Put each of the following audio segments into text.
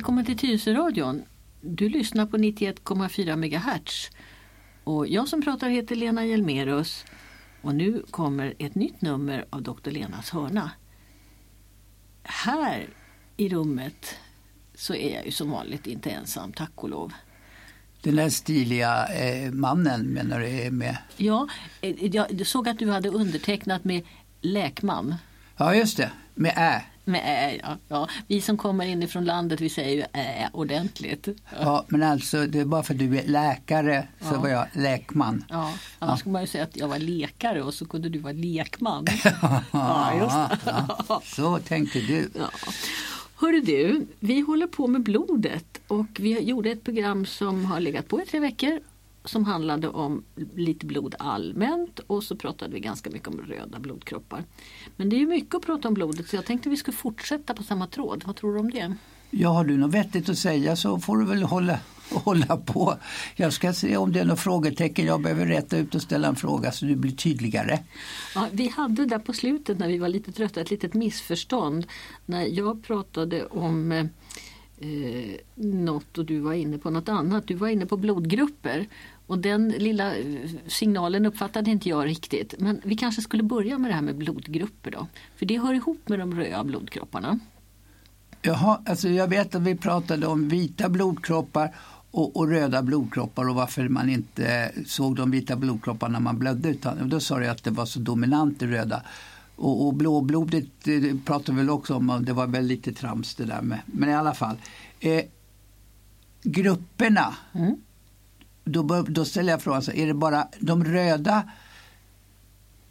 Välkommen till Tyresöradion. Du lyssnar på 91,4 MHz. Och jag som pratar heter Lena Hjelmerus. Och nu kommer ett nytt nummer av Dr. Lenas hörna. Här i rummet så är jag ju som vanligt inte ensam, tack och lov. Den där stiliga eh, mannen menar du är med? Ja, eh, jag såg att du hade undertecknat med Läkman. Ja, just det. Med Ä. Med ä, ja, ja. Vi som kommer inifrån landet vi säger ju ä ordentligt. Ja, men alltså det är bara för att du är läkare så Ja. var jag läkman. Ja, annars skulle man ju säga att jag var lekare och så kunde du vara lekman. Ja, just. Ja, så tänkte du. Ja. Hörru du, vi håller på med blodet och vi gjorde ett program som har legat på i tre veckor som handlade om lite blod allmänt och så pratade vi ganska mycket om röda blodkroppar. Men det är ju mycket att prata om blodet så jag tänkte vi skulle fortsätta på samma tråd. Vad tror du om det? Ja, har du något vettigt att säga så får du väl hålla, hålla på. Jag ska se om det är några frågetecken jag behöver rätta ut och ställa en fråga så du blir tydligare. Ja, vi hade där på slutet när vi var lite trötta ett litet missförstånd när jag pratade om eh, något och du var inne på något annat. Du var inne på blodgrupper och den lilla eh, signalen uppfattade inte jag riktigt. Men vi kanske skulle börja med det här med blodgrupper då. För det hör ihop med de röda blodkropparna. Jaha, alltså jag vet att vi pratade om vita blodkroppar och, och röda blodkroppar och varför man inte såg de vita blodkropparna när man blödde. Utan, då sa du att det var så dominant det röda. Och, och blåblodet pratade vi väl också om det var väl lite trams det där med. Men i alla fall. Eh, grupperna. Mm. Då, bör, då ställer jag frågan, så är det bara de röda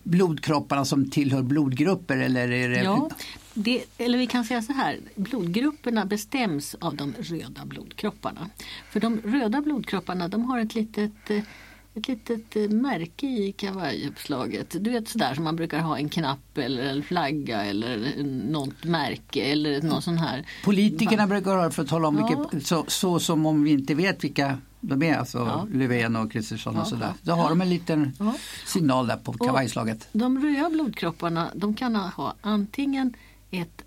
blodkropparna som tillhör blodgrupper eller är det Ja, det, eller vi kan säga så här, blodgrupperna bestäms av de röda blodkropparna. För de röda blodkropparna de har ett litet, eh, ett litet eh, märke i kavajuppslaget. Du vet sådär som man brukar ha en knapp eller en flagga eller något märke eller någon sån här. Politikerna brukar ha det för att tala om Ja. vilka, så, så som om vi inte vet vilka de är, alltså Ja. Löfven och Kristersson och Ja, sådär. ja. Då har de en liten Ja. signal där på kavajslaget. De röda blodkropparna de kan ha antingen ett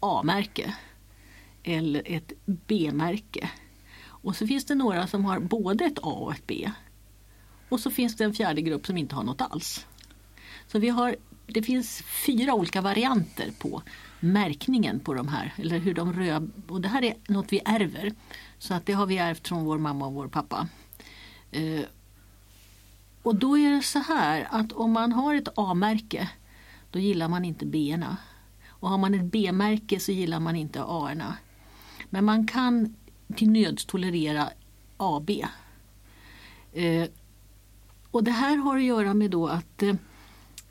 A-märke eller ett B-märke. Och så finns det några som har både ett A och ett B. Och så finns det en fjärde grupp som inte har något alls. Så vi har, det finns fyra olika varianter på märkningen på de här. Eller hur de röda, och det här är något vi ärver. Så att det har vi ärvt från vår mamma och vår pappa. Eh, och då är det så här att om man har ett A-märke då gillar man inte B-erna. Och har man ett B-märke så gillar man inte A-erna. Men man kan till nöds tolerera AB. Eh, och det här har att göra med då att eh,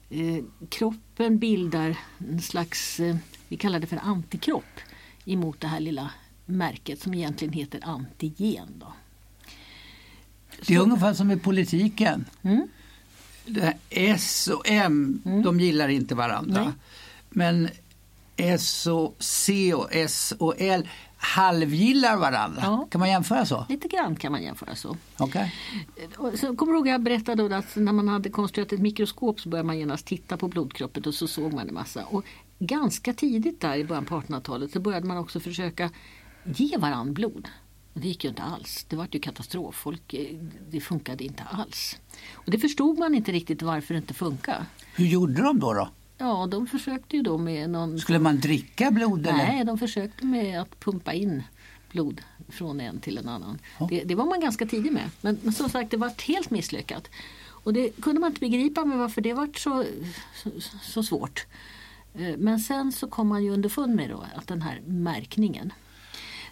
eh, kroppen bildar en slags, eh, vi kallar det för antikropp emot det här lilla märket som egentligen heter antigen. Då. Det är ungefär som i politiken. Mm. S och M, de gillar inte varandra. Nej. Men S och C och S och L halvgillar varandra. Ja. Kan man jämföra så? Lite grann kan man jämföra så. Och så kommer du ihåg jag berättade att när man hade konstruerat ett mikroskop så började man genast titta på blodkroppet och så såg man en massa. Och ganska tidigt där i början på 1800-talet så började man också försöka ge varann blod. Det gick ju inte alls. Det var ju katastrof. Folk, eh, det funkade inte alls. Och det förstod man inte riktigt varför det inte funkar. Hur gjorde de då? då? Ja, de försökte ju då med någon... Skulle man dricka blod? Eller? Nej, de försökte med att pumpa in blod från en till en annan. Ja. Det, det var man ganska tidig med. Men, men som sagt, det var helt misslyckat. Och det kunde man inte begripa med varför det var så, så, så svårt. Eh, Men sen så kom man ju underfund med då att den här märkningen.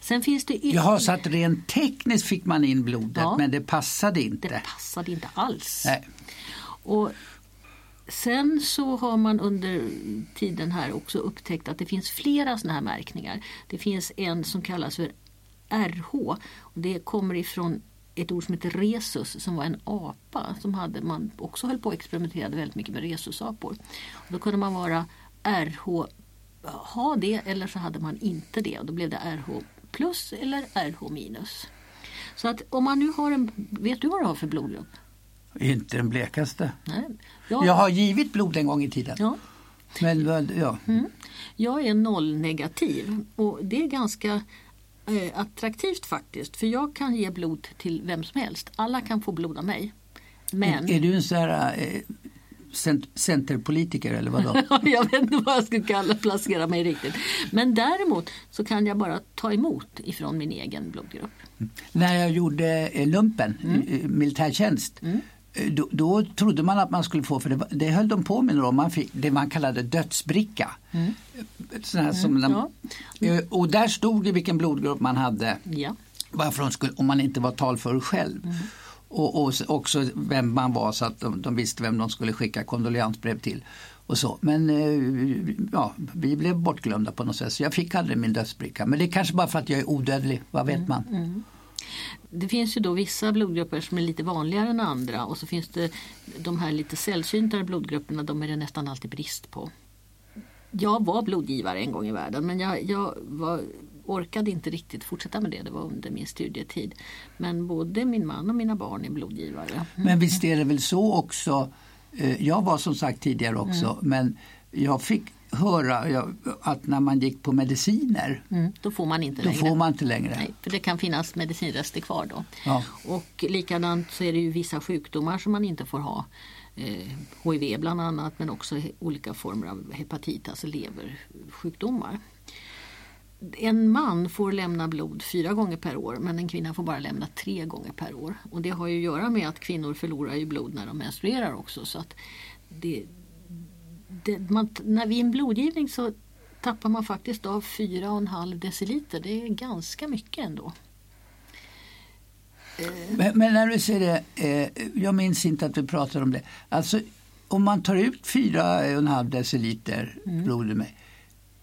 Sen finns det ytterligare... Jaha, så att rent tekniskt fick man in blodet Ja. men det passade inte? Det passade inte alls. Nej. Och sen så har man under tiden här också upptäckt att det finns flera sådana här märkningar. Det finns en som kallas för RH. Och det kommer ifrån ett ord som heter resus som var en apa som hade, man också höll på och experimenterade väldigt mycket med resusapor. Och då kunde man vara RH, ha det eller så hade man inte det och då blev det RH plus eller RH minus. Så att om man nu har en, vet du vad du har för blodgrupp? Inte den blekaste. Nej. Jag, Jag har givit blod en gång i tiden. ja, Men ja. jag är nollnegativ och det är ganska eh, attraktivt faktiskt. För jag kan ge blod till vem som helst. Alla kan få blod av mig. Men... Är, är du en sån här eh, cent centerpolitiker eller vadå? jag vet inte vad jag skulle kalla, placera mig riktigt. Men däremot så kan jag bara ta emot ifrån min egen blodgrupp. Mm. När jag gjorde eh, lumpen, mm. militärtjänst, mm. Eh, då, då, trodde man att man skulle få, för det, det höll de på med då, man fick det man kallade dödsbricka. Mm. Sån som mm, ja. Eh, och där stod det vilken blodgrupp man hade. Ja. Varför skulle, om man inte var talför själv. Mm. Och, och, också vem man var så att de, de, visste vem de skulle skicka kondoleansbrev till. Och så. Men eh, ja, vi blev bortglömda på något sätt så jag fick aldrig min dödsbricka. Men det är kanske bara för att jag är odödlig, vad vet mm, man? Mm. Det finns ju då vissa blodgrupper som är lite vanligare än andra och så finns det de här lite sällsyntare blodgrupperna, de är det nästan alltid brist på. Jag var blodgivare en gång i världen men jag, jag var, orkade inte riktigt fortsätta med det, det var under min studietid. Men både min man och mina barn är blodgivare. Mm. Men visst är det väl så också, eh, jag var som sagt tidigare också, mm. men jag fick höra att när man gick på mediciner mm, då får man inte då längre. Får man inte längre. Nej, för det kan finnas medicinrester kvar då. Ja. Och likadant så är det ju vissa sjukdomar som man inte får ha. Eh, HIV bland annat men också olika former av hepatit, alltså leversjukdomar. En man får lämna blod fyra gånger per år men en kvinna får bara lämna tre gånger per år. Och det har ju att göra med att kvinnor förlorar ju blod när de menstruerar också. Så att det, det, man, när vid en blodgivning så tappar man faktiskt av 4,5 deciliter. Det är ganska mycket ändå. Men, men, när du säger det, eh, jag minns inte att vi pratade om det. Alltså om man tar ut 4,5 deciliter mm. blod mig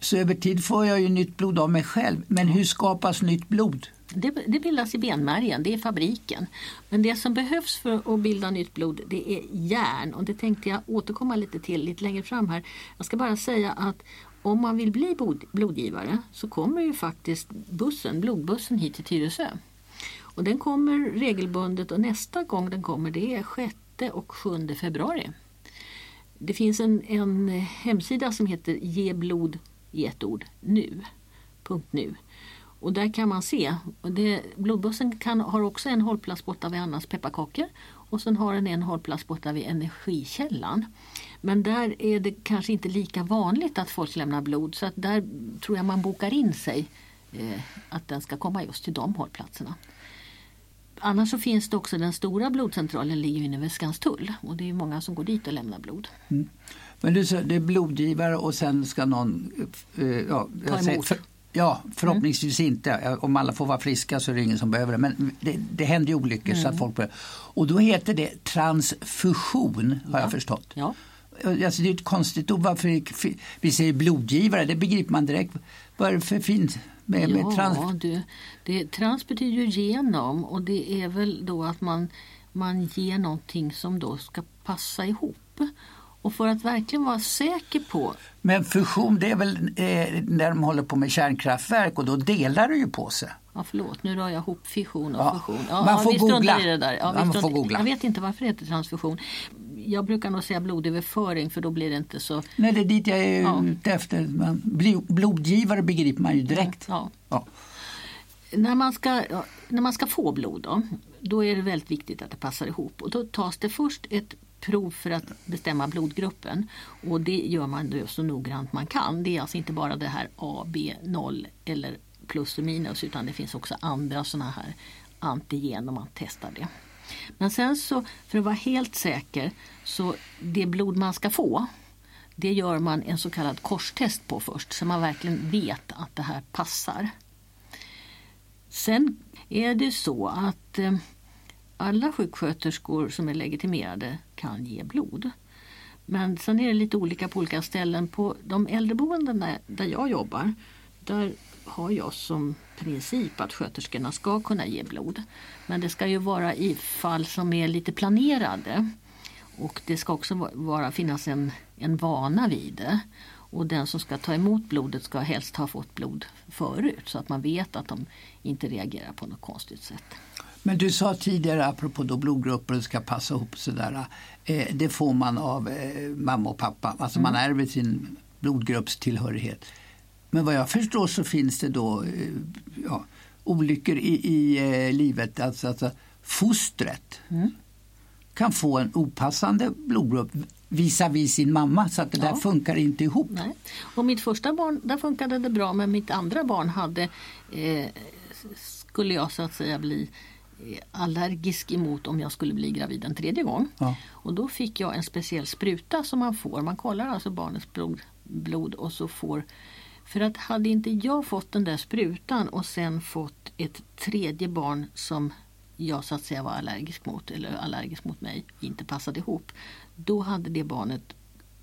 så över tid får jag ju nytt blod av mig själv. Men hur skapas nytt blod? Det, det, bildas i benmärgen, det är fabriken. Men det som behövs för att bilda nytt blod det är järn och det tänkte jag återkomma lite till lite längre fram här. Jag ska bara säga att om man vill bli blodgivare så kommer ju faktiskt bussen, blodbussen hit till Tyresö. Och den kommer regelbundet och nästa gång den kommer det är 6 och 7 februari. Det finns en, en hemsida som heter Ge blod i ett ord nu. Punkt nu. Och där kan man se, det, blodbussen kan, har också en hållplats borta vid Annas pepparkakor och sen har den en hållplats borta vid Energikällan. Men där är det kanske inte lika vanligt att folk lämnar blod så att där tror jag man bokar in sig eh, att den ska komma just till de hållplatserna. Annars så finns det också den stora blodcentralen ligger inne vid Skanstull och det är många som går dit och lämnar blod. Mm. Men du det är blodgivare och sen ska någon... Eh, ja, Ta emot. Säger, Ja, förhoppningsvis mm. inte. Om alla får vara friska så är det ingen som behöver det. Men det, det händer ju olyckor mm. så att mm. folk behöver. Och då heter det transfusion har ja. jag förstått. Ja. Alltså det är ett konstigt ord. Varför vi säger blodgivare, det begriper man direkt. Vad är det för fint med, ja, med trans? Du, det, trans betyder ju genom och det är väl då att man, man ger någonting som då ska passa ihop. Och för att verkligen vara säker på... Men fusion det är väl eh, när de håller på med kärnkraftverk och då delar det ju på sig. Ja, förlåt, nu drar jag ihop fission och ja. fusion. Ja, man får ja, googla. I det där. Ja, man får googla. Jag vet inte varför det heter transfusion. Jag brukar nog säga blodöverföring för då blir det inte så... Nej, det är dit jag är ja. ute efter. blodgivare begriper man ju direkt. Ja. ja. När, man ska, när man ska få blod då, då är det väldigt viktigt att det passar ihop. Och då tas det först ett prov för att bestämma blodgruppen. Och det gör man då så noggrant man kan. Det är alltså inte bara det här A, B, 0 eller plus och minus utan det finns också andra sådana här antigen om man testar det. Men sen så för att vara helt säker så det blod man ska få det gör man en så kallad korstest på först så man verkligen vet att det här passar. Sen är det så att eh, alla sjuksköterskor som är legitimerade kan ge blod. Men sen är det lite olika på olika ställen. På de äldreboenden där jag jobbar, där har jag som princip att sköterskorna ska kunna ge blod. Men det ska ju vara i fall som är lite planerade. Och det ska också vara, finnas en, en vana vid det. Och den som ska ta emot blodet ska helst ha fått blod förut så att man vet att de inte reagerar på något konstigt sätt. Men du sa tidigare, apropå då blodgrupper ska passa ihop sådär. Eh, det får man av eh, mamma och pappa. Alltså mm. man ärver sin blodgruppstillhörighet. Men vad jag förstår så finns det då, eh, ja, olyckor i, i eh, livet, alltså, alltså fostret Mm. kan få en opassande blodgrupp visavi sin mamma så att det Ja. där funkar inte ihop. Nej. Och mitt första barn, där funkade det bra men mitt andra barn hade, eh, skulle jag så att säga bli allergisk emot om jag skulle bli gravid en tredje gång. Ja. Och då fick jag en speciell spruta som man får. Man kollar alltså barnets blod, blod och så får för att hade inte jag fått den där sprutan och sen fått ett tredje barn som jag så att säga var allergisk mot eller allergisk mot mig inte passade ihop. Då hade det barnet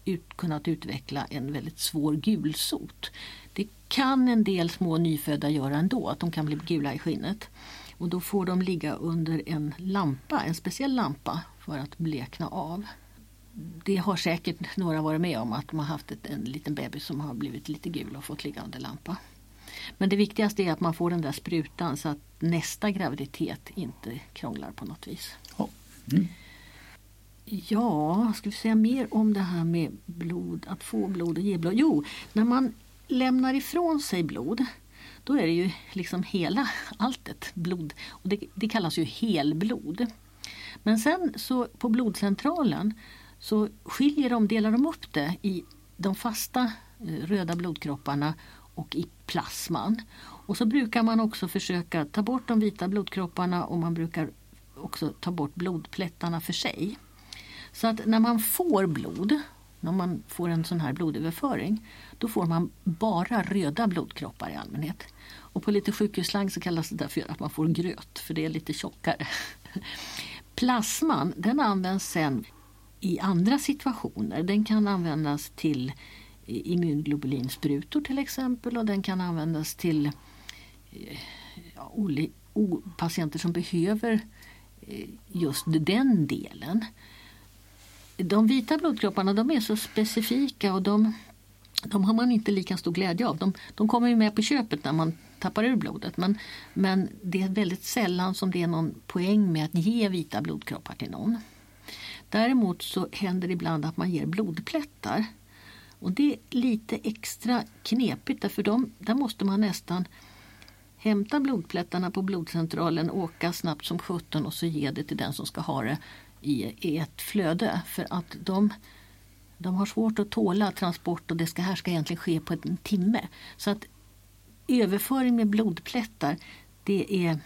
ut, kunnat utveckla en väldigt svår gulsot. Det kan en del små nyfödda göra ändå, att de kan bli gula i skinnet. Och då får de ligga under en lampa, en speciell lampa för att blekna av. Det har säkert några varit med om att de har haft ett, en liten bebis som har blivit lite gul och fått ligga under lampa. Men det viktigaste är att man får den där sprutan så att nästa graviditet inte krånglar på något vis. Ja. Mm. Ja, ska vi säga mer om det här med blod, att få blod och ge blod? Jo, när man lämnar ifrån sig blod då är det ju liksom hela alltet blod och det, det kallas ju helblod. Men sen så på blodcentralen så skiljer de, delar de upp det i de fasta eh, röda blodkropparna och i plasman. Och så brukar man också försöka ta bort de vita blodkropparna och man brukar också ta bort blodplättarna för sig. Så att när man får blod, när man får en sån här blodöverföring, då får man bara röda blodkroppar i allmänhet. Och på lite sjukhusslang så kallas det därför att man får gröt, för det är lite tjockare. Plasman den används sen i andra situationer. Den kan användas till immunglobulinsprutor till exempel och den kan användas till eh, ja, o- patienter som behöver eh, just den delen. De vita blodkropparna de är så specifika och de, de har man inte lika stor glädje av. De, de kommer ju med på köpet när man tappar ur blodet men, men det är väldigt sällan som det är någon poäng med att ge vita blodkroppar till någon. Däremot så händer det ibland att man ger blodplättar. Och det är lite extra knepigt därför de, där måste man nästan hämta blodplättarna på blodcentralen, åka snabbt som sjutton och så ge det till den som ska ha det i, i ett flöde. För att de, de har svårt att tåla transport och det ska, här ska egentligen ske på en timme. Så att överföring med blodplättar, det är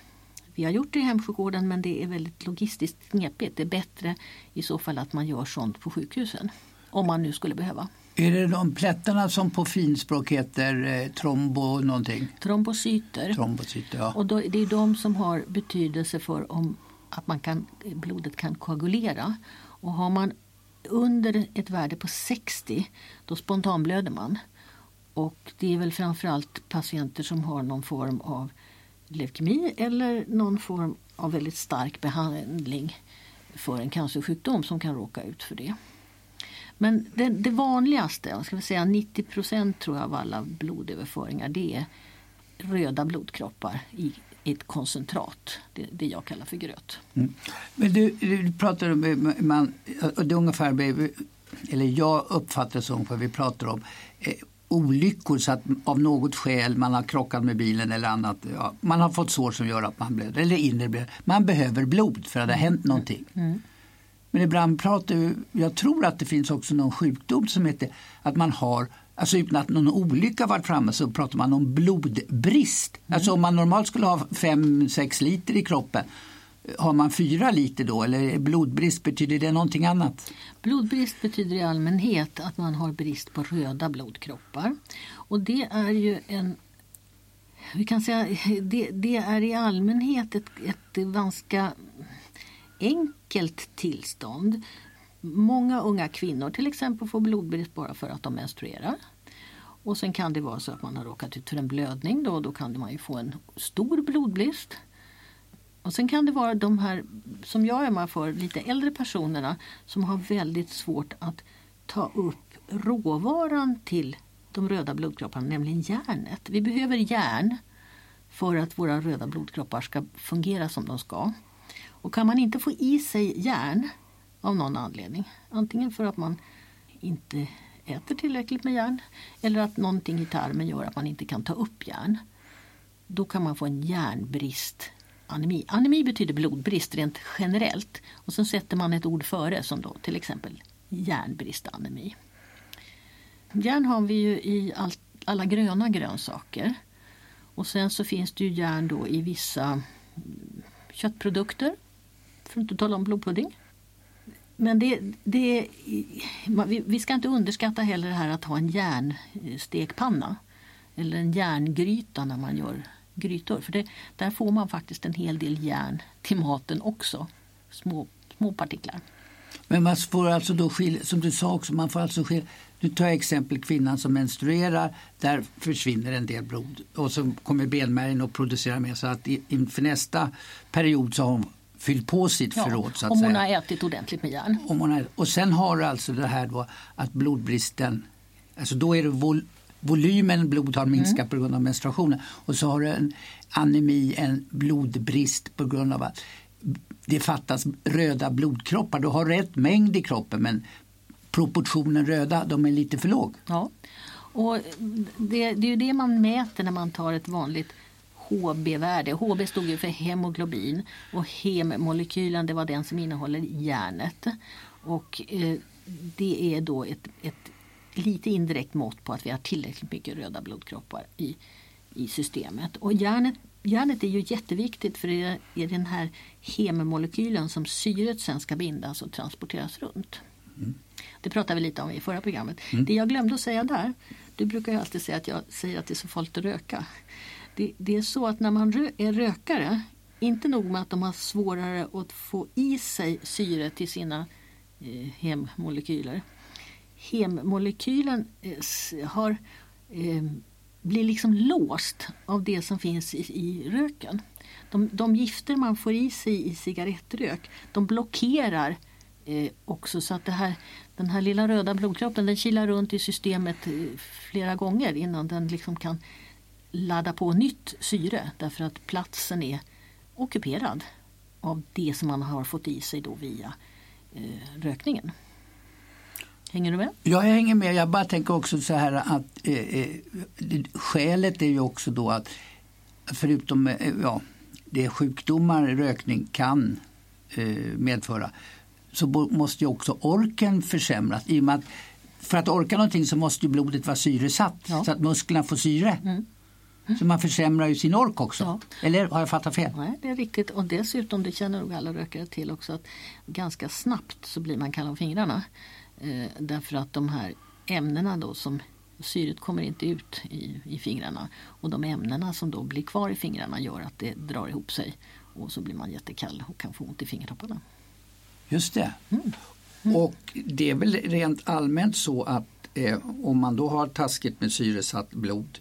vi har gjort det i hemsjukvården men det är väldigt logistiskt knepigt. Det är bättre i så fall att man gör sånt på sjukhusen. Om man nu skulle behöva. Är det de plättarna som på finspråk heter eh, trombo någonting? Trombocyter. Trombocyter, ja. Och då, det är de som har betydelse för om att man kan, blodet kan koagulera. Och har man under ett värde på 60 då spontanblöder man. Och det är väl framförallt patienter som har någon form av leukemi eller någon form av väldigt stark behandling för en cancersjukdom som kan råka ut för det. Men det, det vanligaste, ska vi säga 90 procent tror jag av alla blodöverföringar, det är röda blodkroppar i ett koncentrat. Det, det jag kallar för gröt. Mm. Men du, du pratar om, eh, man, och det är ungefär, eller jag uppfattar det som, för vi pratar om eh, olyckor så att av något skäl man har krockat med bilen eller annat. Ja, man har fått sår som gör att man blöder, eller inre blöder. Man behöver blod för att det har hänt någonting. Mm. Men ibland pratar vi, jag tror att det finns också någon sjukdom som heter att man har Alltså utan att någon olycka varit framme så pratar man om blodbrist. Mm. Alltså om man normalt skulle ha 5-6 liter i kroppen har man 4 liter då eller blodbrist, betyder det någonting annat? Blodbrist betyder i allmänhet att man har brist på röda blodkroppar. Och det är ju en vi kan säga det, det är i allmänhet ett, ett ganska enkelt tillstånd. Många unga kvinnor till exempel får blodbrist bara för att de menstruerar. Och sen kan det vara så att man har råkat ut för en blödning då, då kan man ju få en stor blodbrist. Och sen kan det vara de här, som jag ömmar för, lite äldre personerna som har väldigt svårt att ta upp råvaran till de röda blodkropparna, nämligen järnet. Vi behöver järn för att våra röda blodkroppar ska fungera som de ska. Och kan man inte få i sig järn av någon anledning, antingen för att man inte äter tillräckligt med järn eller att någonting i tarmen gör att man inte kan ta upp järn. då kan man få en järnbrist anemi. Anemi betyder blodbrist rent generellt och sen sätter man ett ord före som då till exempel järnbristanemi. Järn har vi ju i all, alla gröna grönsaker. Och sen så finns det ju järn då i vissa köttprodukter. För att inte tala om blodpudding. Men det, det, vi ska inte underskatta heller det här att ha en järnstekpanna. Eller en järngryta när man gör grytor. För det, där får man faktiskt en hel del järn till maten också. Små, små partiklar. Men man får alltså då skilja, som du sa också, man får alltså skilja, nu tar jag exempel kvinnan som menstruerar, där försvinner en del blod och så kommer benmärgen och producerar mer så att inför nästa period så har hon fyllt på sitt ja, förråd. Så att om hon säga. har ätit ordentligt med järn. Om hon har, och sen har du alltså det här då att blodbristen, alltså då är det vol, volymen blod har minskat mm. på grund av menstruationen och så har du en anemi, en blodbrist på grund av att det fattas röda blodkroppar. Du har rätt mängd i kroppen men proportionen röda de är lite för låg. Ja. Och det, det är ju det man mäter när man tar ett vanligt HB-värde. HB stod ju för hemoglobin och hemmolekylen det var den som innehåller järnet. Och eh, det är då ett, ett lite indirekt mått på att vi har tillräckligt mycket röda blodkroppar i, i systemet. Och järnet Järnet är ju jätteviktigt för det är den här hemmolekylen som syret sen ska bindas och transporteras runt. Mm. Det pratade vi lite om i förra programmet. Mm. Det jag glömde att säga där, du brukar ju alltid säga att jag säger att det är så farligt att röka. Det, det är så att när man rö är rökare, inte nog med att de har svårare att få i sig syre till sina eh, hemmolekyler. Hemmolekylen eh, har eh, blir liksom låst av det som finns i, i röken. De, de, gifter man får i sig i cigarettrök de blockerar eh, också så att det här, den här lilla röda blodkroppen den kilar runt i systemet eh, flera gånger innan den liksom kan ladda på nytt syre därför att platsen är ockuperad av det som man har fått i sig då via eh, rökningen. Hänger du med? Ja, jag hänger med. Jag bara tänker också så här att eh, eh skälet är ju också då att förutom eh, ja, det sjukdomar rökning kan eh, medföra så måste ju också orken försämras. I att för att orka någonting så måste ju blodet vara syresatt ja. så att musklerna får syre. Mm. Så man försämrar ju sin ork också. Ja. Eller har jag fattat fel? Nej, det är riktigt. Och dessutom, det känner nog alla rökare till också, att ganska snabbt så blir man kall om fingrarna. Eh, därför att de här ämnena då som syret kommer inte ut i, i fingrarna och de ämnena som då blir kvar i fingrarna gör att det drar ihop sig och så blir man jättekall och kan få ont i fingertopparna. Just det. Mm. Mm. Och det är väl rent allmänt så att eh, om man då har taskigt med syresatt blod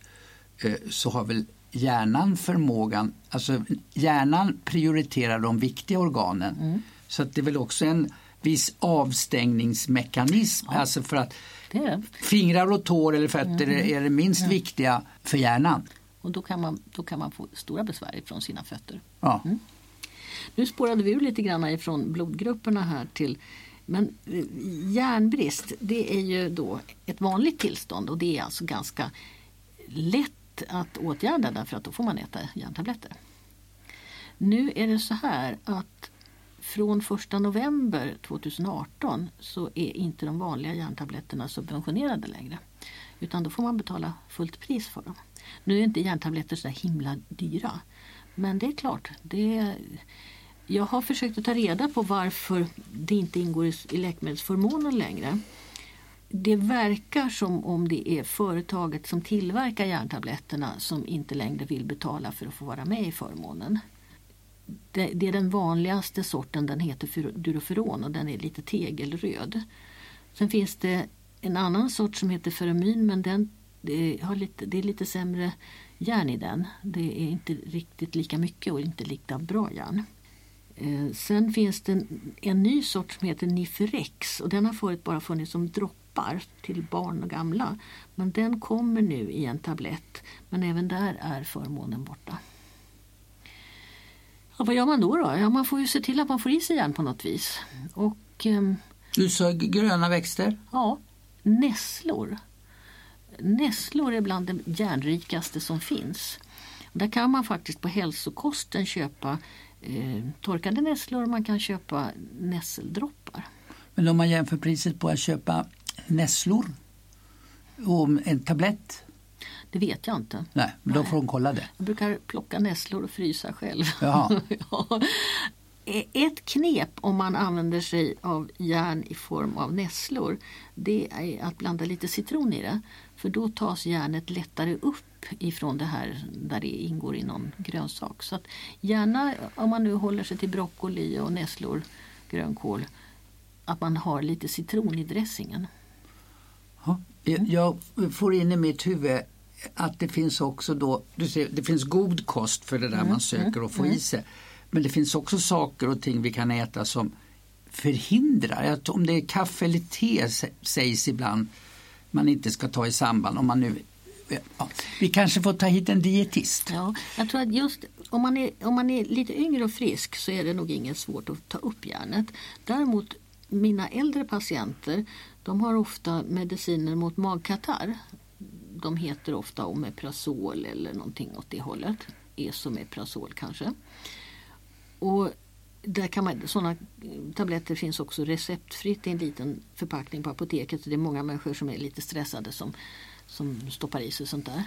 så har väl hjärnan förmågan, alltså hjärnan prioriterar de viktiga organen. Mm. Så att det är väl också en viss avstängningsmekanism. Ja. Alltså för att fingrar och tår eller fötter mm. är det minst mm. viktiga för hjärnan. Och då kan, man, då kan man få stora besvär från sina fötter. Ja. Mm. Nu spårade vi ur lite grann ifrån blodgrupperna här till men eh, järnbrist det är ju då ett vanligt tillstånd och det är alltså ganska lätt att åtgärda därför att då får man äta järntabletter. Nu är det så här att från 1 november 2018 så är inte de vanliga järntabletterna subventionerade längre. Utan då får man betala fullt pris för dem. Nu är inte järntabletter så himla dyra. Men det är klart, det jag har försökt att ta reda på varför det inte ingår i läkemedelsförmånen längre. Det verkar som om det är företaget som tillverkar järntabletterna som inte längre vill betala för att få vara med i förmånen det, det, är den vanligaste sorten, den heter Duroferon och den är lite tegelröd. Sen finns det en annan sort som heter Feramin men den, det, har lite, det är lite sämre järn i den. Det är inte riktigt lika mycket och inte lika bra järn. Eh, sen finns det en, en, ny sort som heter Niferex och den har förut bara funnits som droppar till barn och gamla. Men den kommer nu i en tablett men även där är förmånen borta. Ja, vad gör man då? då? Ja, man får ju se till att man får i sig järn på något vis. Och, eh, du sa gröna växter? Ja, nässlor. Nässlor är bland det järnrikaste som finns. Där kan man faktiskt på hälsokosten köpa eh, torkade nässlor och man kan köpa nässeldroppar. Men om man jämför priset på att köpa nässlor och en tablett? Det vet jag inte. Nej, men då får de kolla det. Jag brukar plocka nässlor och frysa själv. Ja. Ett knep om man använder sig av järn i form av nässlor det är att blanda lite citron i det. För då tas järnet lättare upp ifrån det här där det ingår i någon grönsak. Så att gärna om man nu håller sig till broccoli och nässlor, grönkål, att man har lite citron i dressingen. Ja, jag får in i mitt huvud att det finns också då, du ser, det finns god kost för det där mm, man söker att få mm. i sig. Men det finns också saker och ting vi kan äta som förhindrar, om det är kaffe eller te sägs ibland man inte ska ta i samband om man nu Ja, vi kanske får ta hit en dietist. Ja, jag tror att just om man, är, om man är lite yngre och frisk så är det nog inget svårt att ta upp järnet. Däremot mina äldre patienter de har ofta mediciner mot magkatarr. De heter ofta Omeprazol eller någonting åt det hållet. Esomeprazol kanske. Och där kan man, sådana tabletter finns också receptfritt i en liten förpackning på apoteket. det är många människor som är lite stressade som, som stoppar i sig sånt där.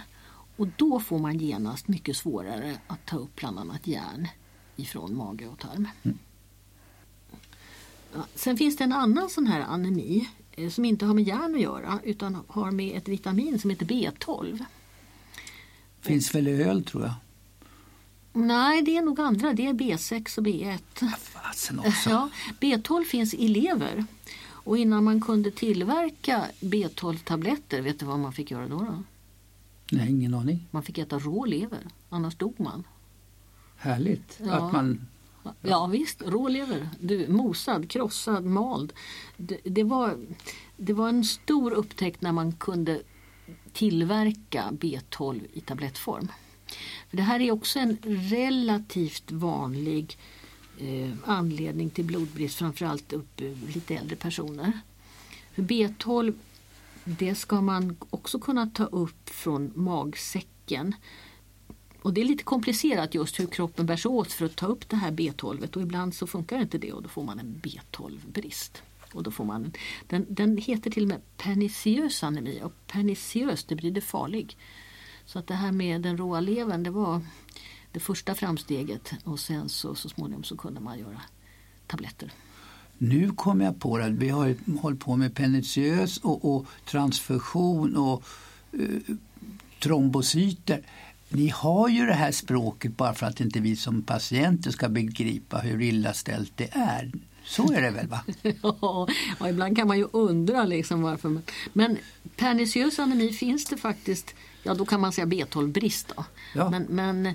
Och då får man genast mycket svårare att ta upp bland annat järn ifrån mage och tarm. Mm. Ja, sen finns det en annan sån här anemi eh, som inte har med järn att göra utan har med ett vitamin som heter B12. Finns väl i öl tror jag. Nej, det är nog andra. Det är B6 och B1. Ja, B12 finns i lever. Och innan man kunde tillverka B12-tabletter, vet du vad man fick göra då? då? Nej, ingen aning. Man fick äta rå lever, annars dog man. Härligt ja. att man... Ja. ja visst, rålever. Du, mosad, krossad, mald. Det, det, var, det var en stor upptäckt när man kunde tillverka B12 i tablettform. För det här är också en relativt vanlig eh, anledning till blodbrist, framförallt upp lite äldre personer. För B12 det ska man också kunna ta upp från magsäcken. Och det är lite komplicerat just hur kroppen bär sig åt för att ta upp det här B12 och ibland så funkar inte det och då får man en B12-brist. Och då får man, den, den heter till och med perniciös anemi och perniciös det betyder farlig. Så att det här med den råa levern det var det första framsteget och sen så, så småningom så kunde man göra tabletter. Nu kom jag på att vi har hållit på med perniciös och, och transfusion och eh, trombocyter. Ni har ju det här språket bara för att inte vi som patienter ska begripa hur illa ställt det är. Så är det väl? va? ja, ibland kan man ju undra liksom varför. Men perniciös anemi finns det faktiskt, ja då kan man säga B12-brist. Ja. Men, men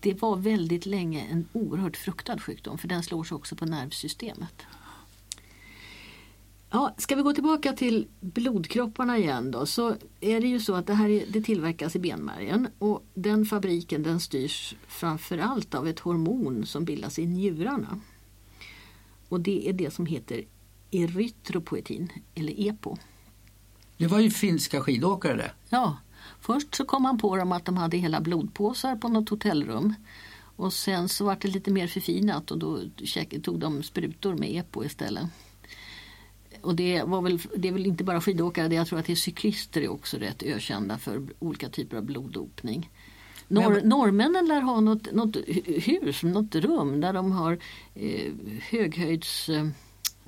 det var väldigt länge en oerhört fruktad sjukdom för den slår sig också på nervsystemet. Ja, ska vi gå tillbaka till blodkropparna igen då så är det ju så att det här det tillverkas i benmärgen och den fabriken den styrs framförallt av ett hormon som bildas i njurarna. Och det är det som heter erytropoetin eller EPO. Det var ju finska skidåkare det. Ja, först så kom man på dem att de hade hela blodpåsar på något hotellrum. Och sen så var det lite mer förfinat och då tog de sprutor med EPO istället. Och det, var väl, det är väl inte bara skidåkare, jag tror att det är cyklister är också rätt ökända för olika typer av bloddopning. Norr, Men, norrmännen lär ha något, något hus, något rum där de har eh, höghöjds... Eh,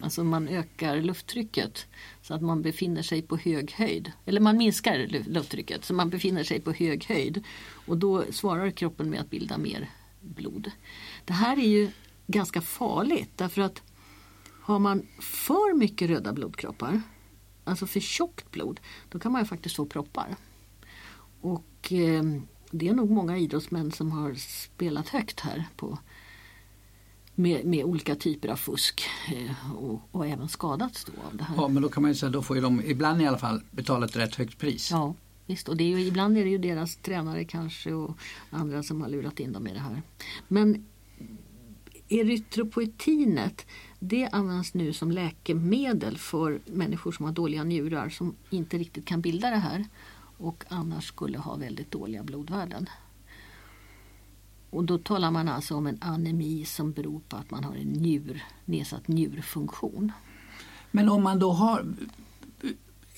alltså man ökar lufttrycket så att man befinner sig på hög höjd. Eller man minskar lufttrycket så man befinner sig på hög höjd. Och då svarar kroppen med att bilda mer blod. Det här är ju ganska farligt därför att har man för mycket röda blodkroppar, alltså för tjockt blod, då kan man ju faktiskt få proppar. Och eh, det är nog många idrottsmän som har spelat högt här på, med, med olika typer av fusk eh, och, och, även skadats då av det här. Ja men då kan man ju säga då får ju de ibland i alla fall betala ett rätt högt pris. Ja visst och det är ju, ibland är det ju deras tränare kanske och andra som har lurat in dem i det här. Men erytropoetinet det används nu som läkemedel för människor som har dåliga njurar som inte riktigt kan bilda det här och annars skulle ha väldigt dåliga blodvärden. Och då talar man alltså om en anemi som beror på att man har en njur, nedsatt njurfunktion. Men om man då har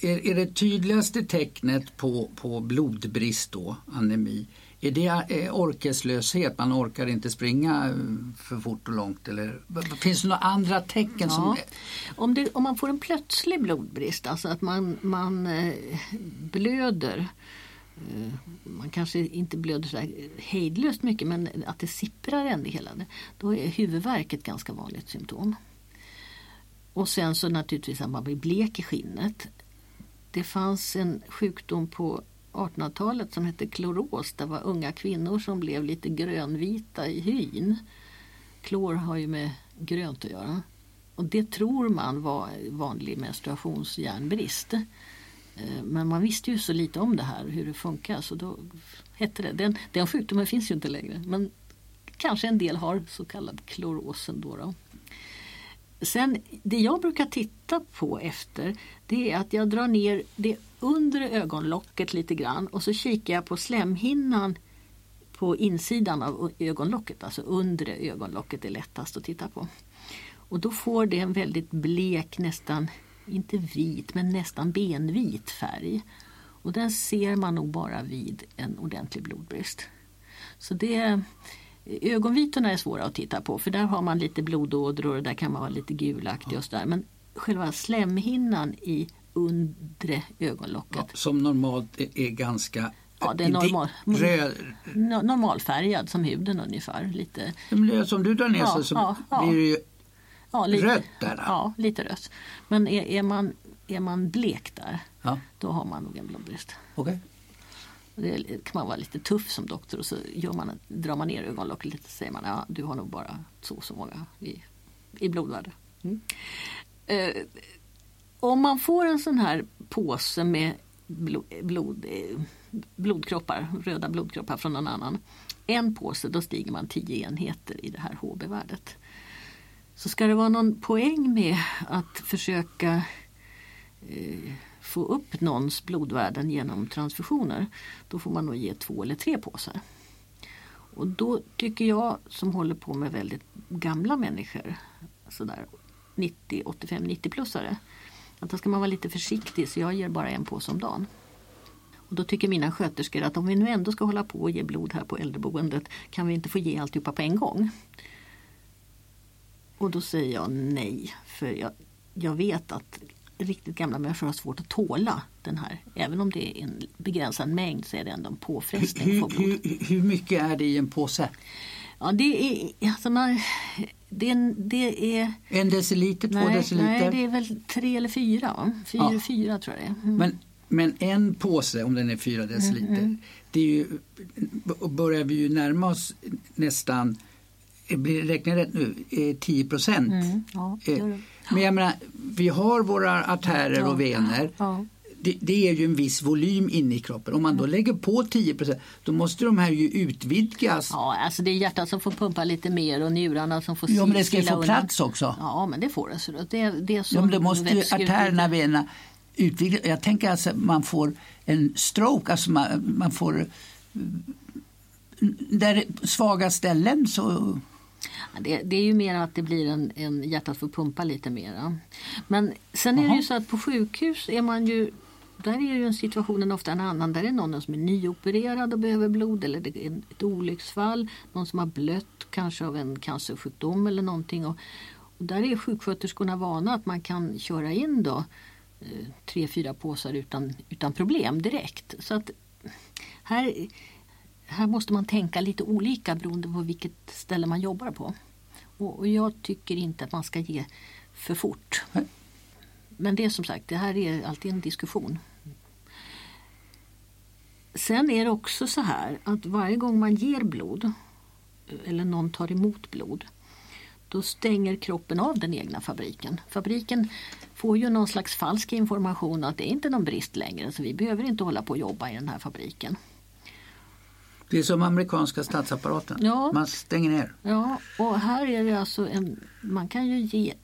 är, är det tydligaste tecknet på, på blodbrist då, anemi, är det eh, orkeslöshet? Man orkar inte springa eh, för fort och långt? Eller, finns det några andra tecken? Ja. Som... Om, det, om man får en plötslig blodbrist, alltså att man, man eh, blöder man kanske inte blöder så hejdlöst mycket men att det sipprar ändå hela det. Då är huvudvärk ett ganska vanligt symptom. Och sen så naturligtvis att man blir blek i skinnet. Det fanns en sjukdom på 1800-talet som hette kloros. Det var unga kvinnor som blev lite grönvita i hyn. Klor har ju med grönt att göra. Och det tror man var vanlig menstruationsjärnbrist. Eh, men man visste ju så lite om det här, hur det funkar. Så då hette det. Den, den sjukdomen finns ju inte längre. Men kanske en del har så kallad kloros ändå. Då. Sen det jag brukar titta på efter det är att jag drar ner det undre ögonlocket lite grann och så kikar jag på slemhinnan på insidan av ögonlocket, alltså undre ögonlocket är lättast att titta på. Och då får det en väldigt blek, nästan, inte vit, men nästan benvit färg. Och den ser man nog bara vid en ordentlig blodbrist. Så det, ögonvitorna är svåra att titta på för där har man lite blodådror och där kan man vara lite gulaktig och sådär. Men själva slemhinnan i undre ögonlocket. Ja, som normalt är ganska Ja, det är normal, röd. normalfärgad som huden ungefär. Lite. Som du drar ner ja, så, ja, blir det ju ja, lite, rött där. Ja, lite rött. Men är, är, man, är man blek där, då har man nog en blodbrist. Okay. Det kan man vara lite tuff som doktor och så gör man, drar man ner ögonlocket lite och säger man ja, du har nog bara så och så många i, i blodvärde. Mm. Eh, om man får en sån här påse med blod, blod, blodkroppar, röda blodkroppar från någon annan. En påse, då stiger man 10 enheter i det här HB-värdet. Så ska det vara någon poäng med att försöka eh, få upp någons blodvärden genom transfusioner, då får man nog ge två eller tre påsar. Och då tycker jag som håller på med väldigt gamla människor, sådär 90, 85, 90-plussare, att då ska man vara lite försiktig så jag ger bara en påse om dagen. Och då tycker mina sköterskor att om vi nu ändå ska hålla på och ge blod här på äldreboendet kan vi inte få ge alltihopa på en gång. Och då säger jag nej, för jag, jag vet att riktigt gamla människor har svårt att tåla den här. Även om det är en begränsad mängd så är det ändå en påfrestning. Hur, hur, hur mycket är det i en påse? Ja, det är, alltså man, det, det är... En deciliter, två nej, deciliter? Nej, det är väl tre eller fyra. Fyra, ja. fyra tror jag det är. Mm. Men, men en påse, om den är fyra deciliter, mm, mm. det är ju, börjar vi ju närma oss nästan räknar jag rätt nu, 10 procent. Mm, ja, eh, men jag menar, vi har våra artärer och vener. Det, det, är ju en viss volym inne i kroppen. Om man då mm. lägger på 10% då måste de här ju utvidgas. Ja, alltså det är hjärtat som får pumpa lite mer och njurarna som får Ja, men det ska ju få plats också. Ja, men det får det. Så det, det är ja, men det måste ju artärerna, venerna utvidgas. Jag tänker alltså man får en stroke, alltså man, man får där svaga ställen så det, det, är ju mer att det blir en, en hjärtat får pumpa lite mer. Men sen är det ju så att på sjukhus är man ju där är ju situationen ofta en annan. Där är någon som är nyopererad och behöver blod eller det är ett olycksfall. Någon som har blött kanske av en cancersjukdom eller någonting. Och, och där är sjuksköterskorna vana att man kan köra in då eh, tre, fyra påsar utan, utan problem direkt. Så att här här måste man tänka lite olika beroende på vilket ställe man jobbar på. Och, och jag tycker inte att man ska ge för fort. Men det är som sagt, det här är alltid en diskussion. Sen är det också så här att varje gång man ger blod eller någon tar emot blod då stänger kroppen av den egna fabriken. Fabriken får ju någon slags falsk information att det är inte någon brist längre så vi behöver inte hålla på och jobba i den här fabriken. Det är som amerikanska statsapparaten. Ja. Man stänger ner. Ja, och här är det alltså en, man kan ju ge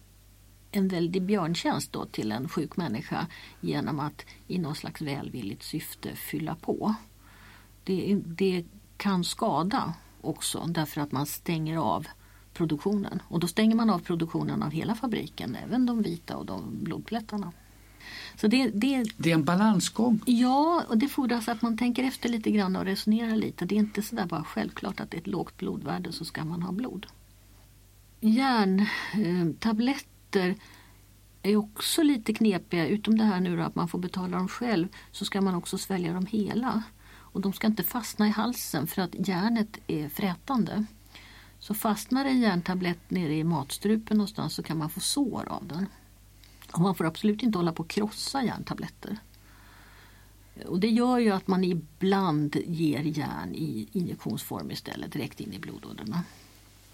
en väldig björntjänst då till en sjuk människa genom att i någon slags välvilligt syfte fylla på. Det, det kan skada också därför att man stänger av produktionen. Och då stänger man av produktionen av hela fabriken, även de vita och de blodplättarna. Så det, det, det är en balansgång. Ja, och det fordras att man tänker efter lite grann och resonerar lite. Det är inte sådär bara självklart att det är ett lågt blodvärde så ska man ha blod. Järntabletter är också lite knepiga. Utom det här nu då, att man får betala dem själv så ska man också svälja dem hela. Och de ska inte fastna i halsen för att järnet är frätande. Så fastnar en järntablett nere i matstrupen någonstans så kan man få sår av den. Och man får absolut inte hålla på att krossa järntabletter. Och det gör ju att man ibland ger järn i injektionsform istället direkt in i blodådrorna.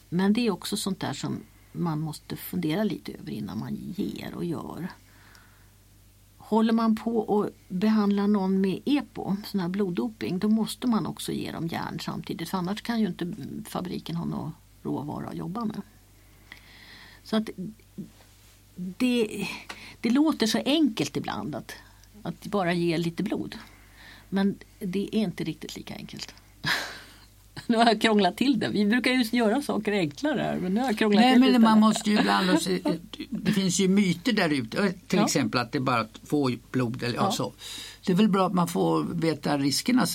Men det är också sånt där som man måste fundera lite över innan man ger och gör. Håller man på att behandla någon med EPO, sån här bloddoping, då måste man också ge dem järn samtidigt för annars kan ju inte fabriken ha någon råvara att jobba med. Så att det, det låter så enkelt ibland att, att bara ge lite blod. Men det är inte riktigt lika enkelt. Nu har jag krånglat till det. Vi brukar ju göra saker enklare. Men nu har jag krånglat Nej, men man måste ju ibland Det finns ju myter där ute. Till ja. exempel att det är bara att få blod. Eller, ja. så. Det är väl bra att man får veta riskerna.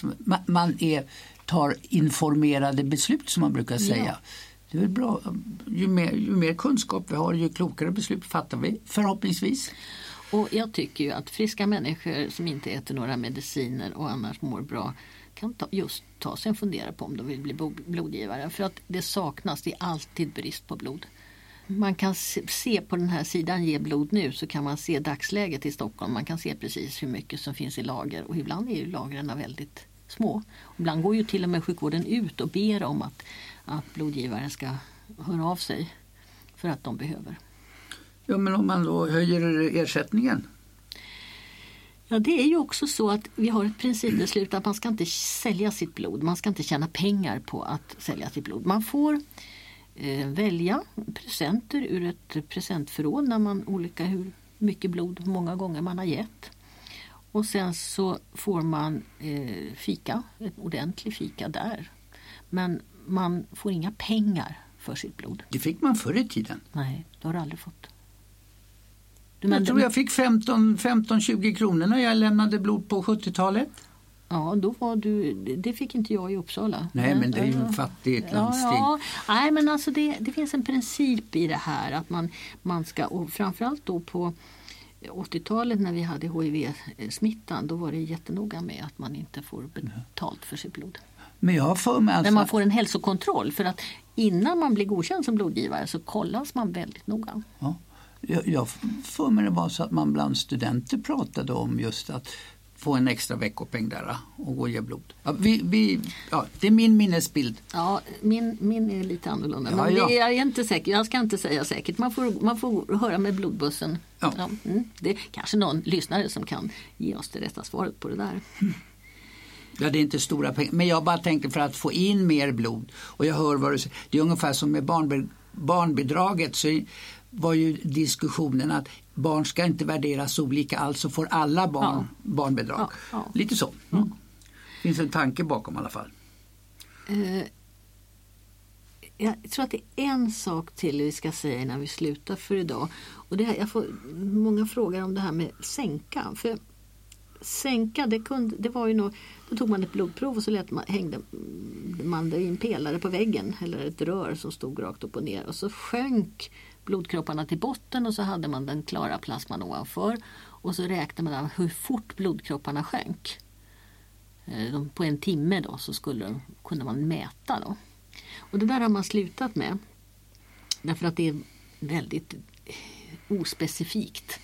Man är, tar informerade beslut som man brukar säga. Ja. Det är bra. Ju mer, ju mer kunskap vi har ju klokare beslut fattar vi förhoppningsvis. Och jag tycker ju att friska människor som inte äter några mediciner och annars mår bra kan ta, just ta sig en fundera på om de vill bli blodgivare. För att det saknas, det är alltid brist på blod. Man kan se på den här sidan Ge blod nu så kan man se dagsläget i Stockholm. Man kan se precis hur mycket som finns i lager och ibland är ju lagren väldigt små. Ibland går ju till och med sjukvården ut och ber om att, att blodgivare ska höra av sig för att de behöver. Ja men om man då höjer ersättningen Ja, det är ju också så att vi har ett principbeslut att man ska inte sälja sitt blod. Man ska inte tjäna pengar på att sälja sitt blod. Man får eh, välja presenter ur ett presentförråd när man olika hur mycket blod, många gånger man har gett. Och sen så får man eh, fika, en ordentlig fika där. Men man får inga pengar för sitt blod. Det fick man förr i tiden. Nej, det har du aldrig fått. Du jag tror jag fick 15-20 kronor när jag lämnade blod på 70-talet. Ja, då var du, det fick inte jag i Uppsala. Nej, men det är ju en fattigt landsting. Ja, ja. Nej, men alltså det, det finns en princip i det här att man, man ska, och framförallt då på 80-talet när vi hade HIV-smittan, då var det jättenoga med att man inte får betalt för sitt blod. Men jag har för mig alltså... Men man får en hälsokontroll för att innan man blir godkänd som blodgivare så kollas man väldigt noga. Ja. Jag, jag för mig det var så att man bland studenter pratade om just att få en extra veckopeng där och gå och ge blod. Ja, vi, vi, ja, det är min minnesbild. Ja, min, min är lite annorlunda. Ja, men ja. jag är inte säker. Jag ska inte säga säkert. Man får, man får höra med blodbussen. Ja. Ja, mm, det är kanske någon lyssnare som kan ge oss det rätta svaret på det där. Ja, det är inte stora pengar. Men jag bara tänker för att få in mer blod. Och jag hör vad du säger. Det är ungefär som med barnbidraget. Så var ju diskussionen att barn ska inte värderas olika, alltså får alla barn ja. barnbidrag. Ja, ja. Lite så. Mm. finns en tanke bakom i alla fall. Uh, jag tror att det är en sak till vi ska säga innan vi slutar för idag. Och det här, jag får många frågor om det här med sänka. För sänka, det, kunde, det var ju nog, då tog man ett blodprov och så lät man, hängde man det i en pelare på väggen eller ett rör som stod rakt upp och ner och så sjönk blodkropparna till botten och så hade man den klara plasman ovanför. Och så räknade man hur fort blodkropparna sjönk. Eh, på en timme då så skulle, kunde man mäta. Då. Och det där har man slutat med. Därför att det är väldigt eh, ospecifikt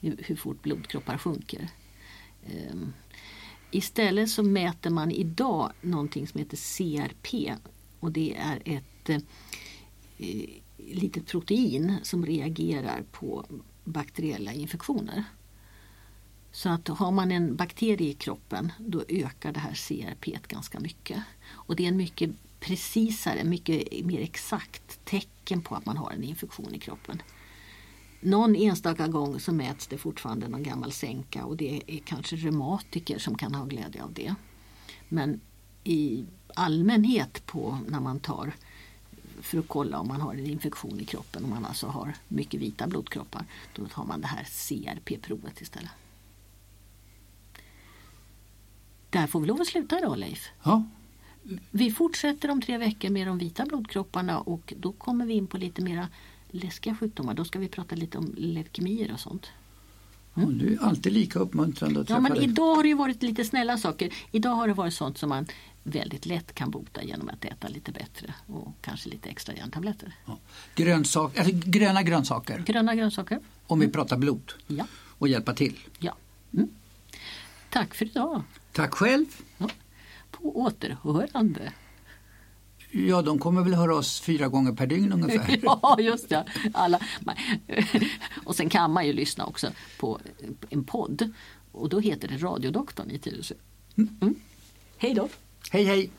hur fort blodkroppar sjunker. Ehm, istället så mäter man idag någonting som heter CRP och det är ett eh, litet protein som reagerar på bakteriella infektioner. Så att har man en bakterie i kroppen då ökar det här CRP ganska mycket. Och det är en mycket precisare, mycket mer exakt tecken på att man har en infektion i kroppen. Någon enstaka gång så mäts det fortfarande någon gammal sänka och det är kanske reumatiker som kan ha glädje av det. Men i allmänhet på när man tar för att kolla om man har en infektion i kroppen, om man alltså har mycket vita blodkroppar. Då tar man det här CRP-provet istället. Där får vi lov att sluta idag Leif. Ja, Vi fortsätter om tre veckor med de vita blodkropparna och då kommer vi in på lite mera läskiga sjukdomar. Då ska vi prata lite om leukemier och sånt. och du är alltid lika uppmuntrande att Ja, men dig. idag har det ju varit lite snälla saker. Idag har det varit sånt som man väldigt lätt kan bota genom att äta lite bättre och kanske lite extra järntabletter. Ja. Grönsak, eller gröna grönsaker, Gröna grönsaker. om vi pratar blod. Ja. Och hjälpa till. ja. Mm. Tack för idag. Tack själv. Ja. På återhörande. Ja, de kommer väl höra oss fyra gånger per dygn ungefär. Ja, just det. Alla. Och sen kan man ju lyssna också på en podd. Och då heter det Radiodoktorn i Tyresö. Mm. Hej då! Hej hej!